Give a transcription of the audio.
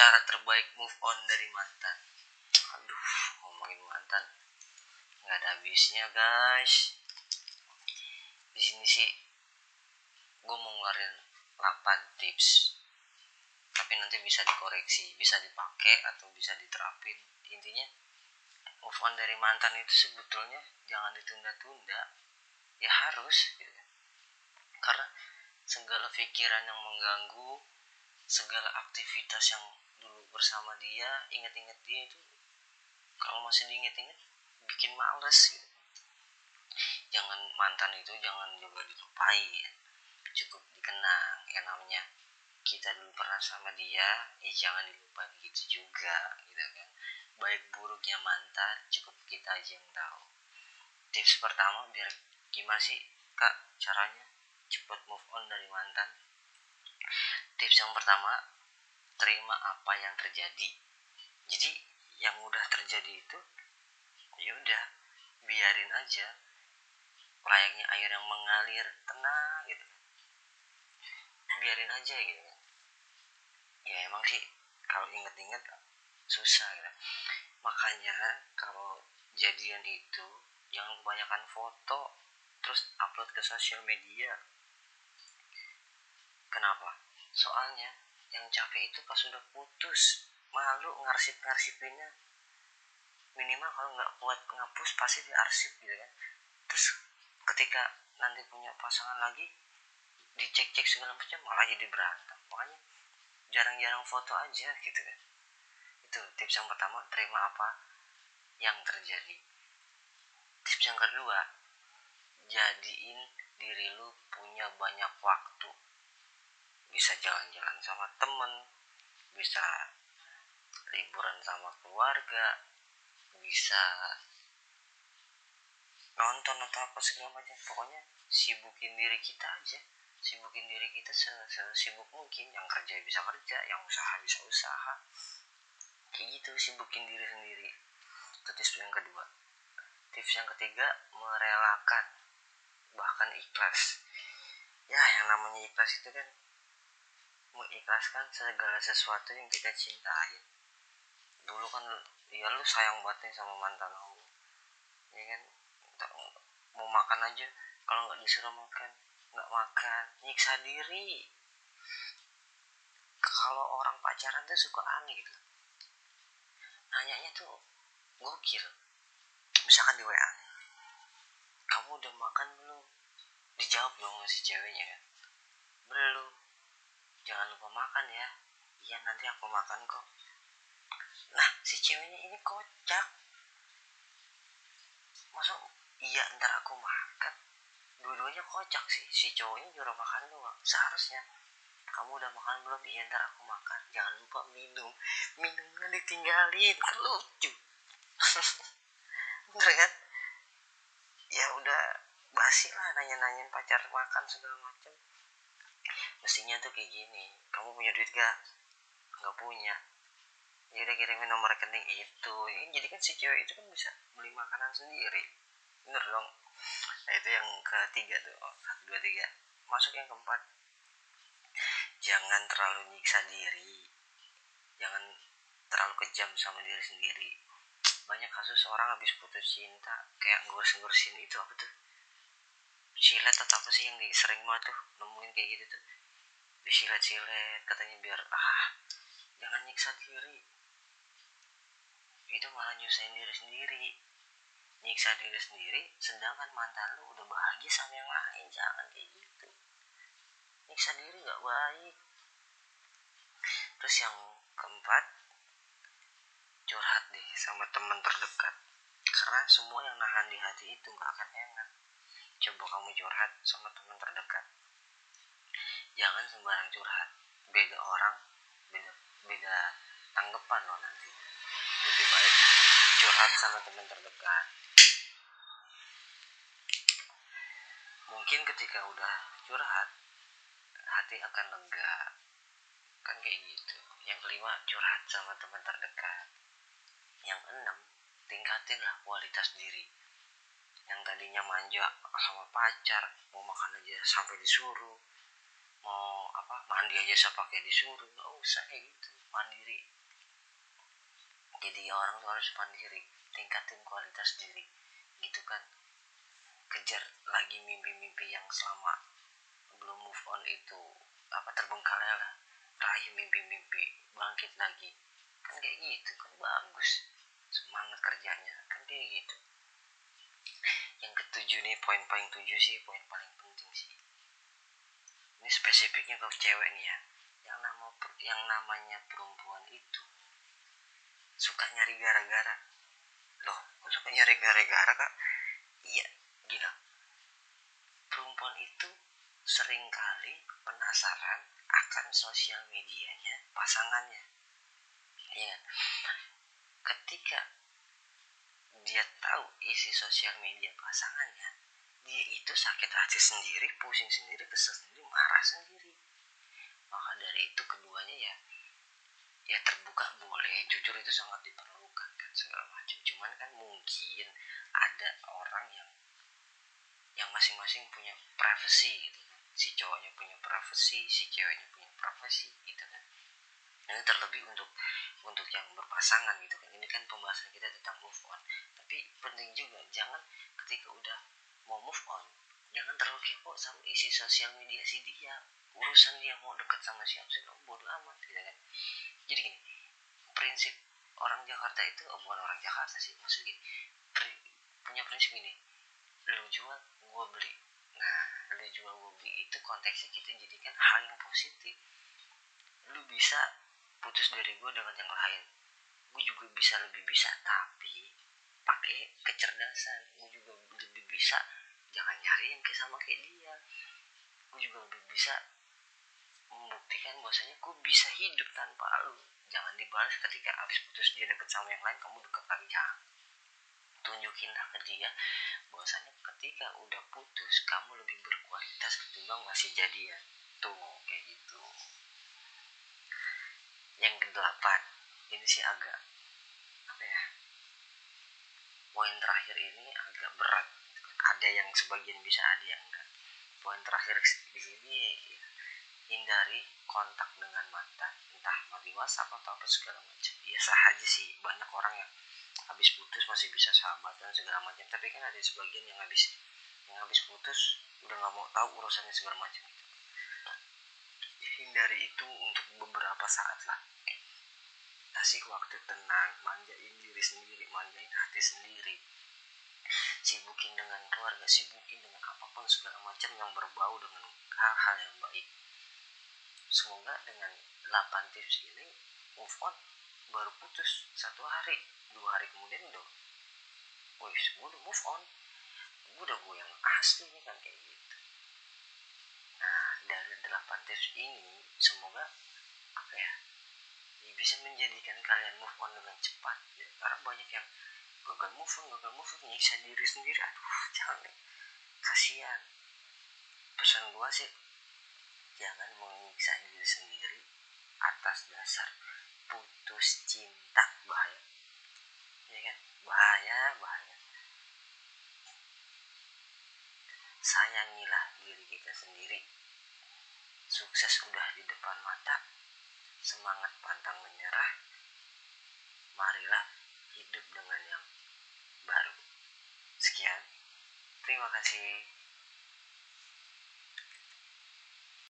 cara terbaik move on dari mantan? Aduh ngomongin mantan. Nggak ada habisnya guys. Di sini sih gue mau ngeluarin 8 tips. Tapi nanti bisa dikoreksi bisa dipakai atau bisa diterapin. Intinya move on dari mantan itu sebetulnya jangan ditunda-tunda. Ya harus gitu kan. karena segala pikiran yang mengganggu segala aktivitas yang bersama dia ingat-ingat dia itu kalau masih diingat-ingat bikin males gitu. Jangan mantan itu jangan juga dilupai ya. cukup dikenang. Yang namanya kita dulu pernah sama dia ya jangan dilupain gitu juga gitu kan. Baik buruknya mantan cukup kita aja yang tahu. Tips pertama biar gimana sih kak caranya? Cepat move on dari mantan. Tips yang pertama terima apa yang terjadi. Jadi yang udah terjadi itu ya udah biarin aja. Layaknya air yang mengalir tenang gitu. Biarin aja gitu. Ya emang sih kalau inget-inget susah gitu. Makanya kalau jadian itu jangan kebanyakan foto terus upload ke sosial media. Kenapa? Soalnya yang capek itu pas sudah putus malu ngarsip-ngarsipinnya. Minimal kalau nggak kuat ngapus pasti diarsip gitu kan. Terus ketika nanti punya pasangan lagi dicek-cek segala macam malah jadi berantem. Makanya jarang-jarang foto aja gitu kan. Itu tips yang pertama terima apa yang terjadi. Tips yang kedua jadiin diri lu punya banyak waktu bisa jalan-jalan sama temen bisa liburan sama keluarga bisa nonton atau apa segala macam. Pokoknya sibukin diri kita aja. Sibukin diri kita sesibuk mungkin. Yang kerja bisa kerja yang usaha bisa usaha. Kayak gitu sibukin diri sendiri. Itu tips yang kedua tips yang ketiga merelakan bahkan ikhlas. Ya yang namanya ikhlas itu kan mengikhlaskan segala sesuatu yang kita cintai. Dulu kan ya lu sayang banget nih sama mantan lu. Ya kan? Mau makan aja. Kalau nggak disuruh makan nggak makan. Nyiksa diri. Kalau orang pacaran tuh suka aneh gitu. Nanyanya tuh gokil. Misalkan di WA kamu udah makan belum? Dijawab dong si ceweknya kan. Belum jangan lupa makan ya. Iya nanti aku makan kok. Nah si ceweknya ini kocak. Masuk iya ntar aku makan. Dua-duanya kocak sih. Si cowoknya nyuruh makan doang. Seharusnya. Kamu udah makan belum? Iya ntar aku makan. Jangan lupa minum. Minumnya ditinggalin. Kan lucu. Bener kan? Ya udah basi lah nanya-nanyain pacar makan segala macem mestinya tuh kayak gini kamu punya duit gak nggak punya. Ya udah kirimin nomor rekening itu. Jadi kan si cewek itu kan bisa beli makanan sendiri. Bener dong. Nah itu yang ketiga tuh. Oh, satu dua tiga. Masuk yang keempat. Jangan terlalu nyiksa diri. Jangan terlalu kejam sama diri sendiri. Banyak kasus orang habis putus cinta kayak ngurus-ngurusin itu apa tuh? Silet atau apa sih yang sering banget tuh nemuin kayak gitu tuh disilet-silet katanya biar ah jangan nyiksa diri. Itu malah nyusahin diri sendiri. Nyiksa diri sendiri sedangkan mantan lu udah bahagia sama yang lain. Jangan kayak gitu. Nyiksa diri gak baik. Terus yang keempat curhat deh sama teman terdekat. Karena semua yang nahan di hati itu gak akan enak. Coba kamu curhat sama teman terdekat jangan sembarang curhat. Beda orang beda beda tanggapan loh nanti. Lebih baik curhat sama teman terdekat. Mungkin ketika udah curhat hati akan lega. Kan kayak gitu. Yang kelima curhat sama teman terdekat. Yang enam tingkatinlah kualitas diri. Yang tadinya manja sama pacar mau makan aja sampai disuruh mau apa mandi aja saya pakai disuruh. Nggak usah kayak gitu. Mandiri. Jadi orang tuh harus mandiri. Tingkatin kualitas diri. Gitu kan. Kejar lagi mimpi-mimpi yang selama belum move on itu apa terbengkalai lah. Raih mimpi-mimpi bangkit lagi. Kan kayak gitu kan bagus. Semangat kerjanya. Kan kayak gitu. Yang ketujuh nih poin paling tujuh sih poin paling spesifiknya ke cewek nih ya. Yang nama yang namanya perempuan itu suka nyari gara-gara. Loh kok suka nyari gara-gara kak? Iya gila perempuan itu sering kali penasaran akan sosial medianya pasangannya. Ya ketika dia tahu isi sosial media pasangannya dia itu sakit hati sendiri pusing sendiri kesel sendiri marah sendiri. Maka dari itu keduanya ya ya terbuka boleh jujur itu sangat diperlukan kan segala macam. Cuman kan mungkin ada orang yang yang masing-masing punya privacy gitu kan. Si cowoknya punya privacy si ceweknya punya privacy gitu kan. Ini terlebih untuk untuk yang berpasangan gitu kan. Ini kan pembahasan kita tentang move on. Tapi penting juga jangan ketika udah mau move on. Jangan terlalu kepo sama isi sosial media si dia. Urusan dia mau deket sama siapa sih kamu bodo amat gitu kan. Jadi gini prinsip orang Jakarta itu oh bukan orang Jakarta sih maksud gini pri, punya prinsip gini lu jual gue beli. Nah lu jual gue beli itu konteksnya kita jadikan hal yang positif. Lu bisa putus dari gue dengan yang lain. Gue juga bisa lebih bisa tapi pakai kecerdasan. Gue juga lebih bisa jangan nyari yang kayak sama kayak dia. Gue juga lebih bisa membuktikan bahwasanya gue bisa hidup tanpa lu. Jangan dibalas ketika habis putus dia deket sama yang lain kamu deket lagi. Jangan. Tunjukinlah ke dia bahwasanya ketika udah putus kamu lebih berkualitas ketimbang masih jadian. Tuh kayak gitu. Yang kedelapan ini sih agak apa ya poin terakhir ini agak berat ada yang sebagian bisa ada yang enggak. Poin terakhir di sini ya, hindari kontak dengan mantan. Entah melalui WhatsApp atau apa segala macam. Sah aja sih banyak orang yang habis putus masih bisa sahabatan segala macam. Tapi kan ada sebagian yang habis yang habis putus udah nggak mau tahu urusannya segala macam gitu. Hindari itu untuk beberapa saat lah. Kasih waktu tenang manjain diri sendiri manjain hati sendiri sibukin dengan keluarga sibukin dengan apa pun segala macam yang berbau dengan hal-hal yang baik. Semoga dengan 8 tips ini move on baru putus satu hari dua hari kemudian udah wih gue udah move on. Gue udah gue yang asli nih kan kayak gitu. Nah dari 8 tips ini semoga apa ya, bisa menjadikan kalian move on dengan cepat ya. karena banyak yang gagal move on gagal move on nyiksa diri sendiri. Aduh jangan nih kasihan. Pesan gua sih jangan menyiksa diri sendiri atas dasar putus cinta. Bahaya. Ya kan? Bahaya bahaya. Sayangilah diri kita sendiri. Sukses udah di depan mata. Semangat pantang menyerah. Marilah hidup dengan yang baru. Sekian, terima kasih.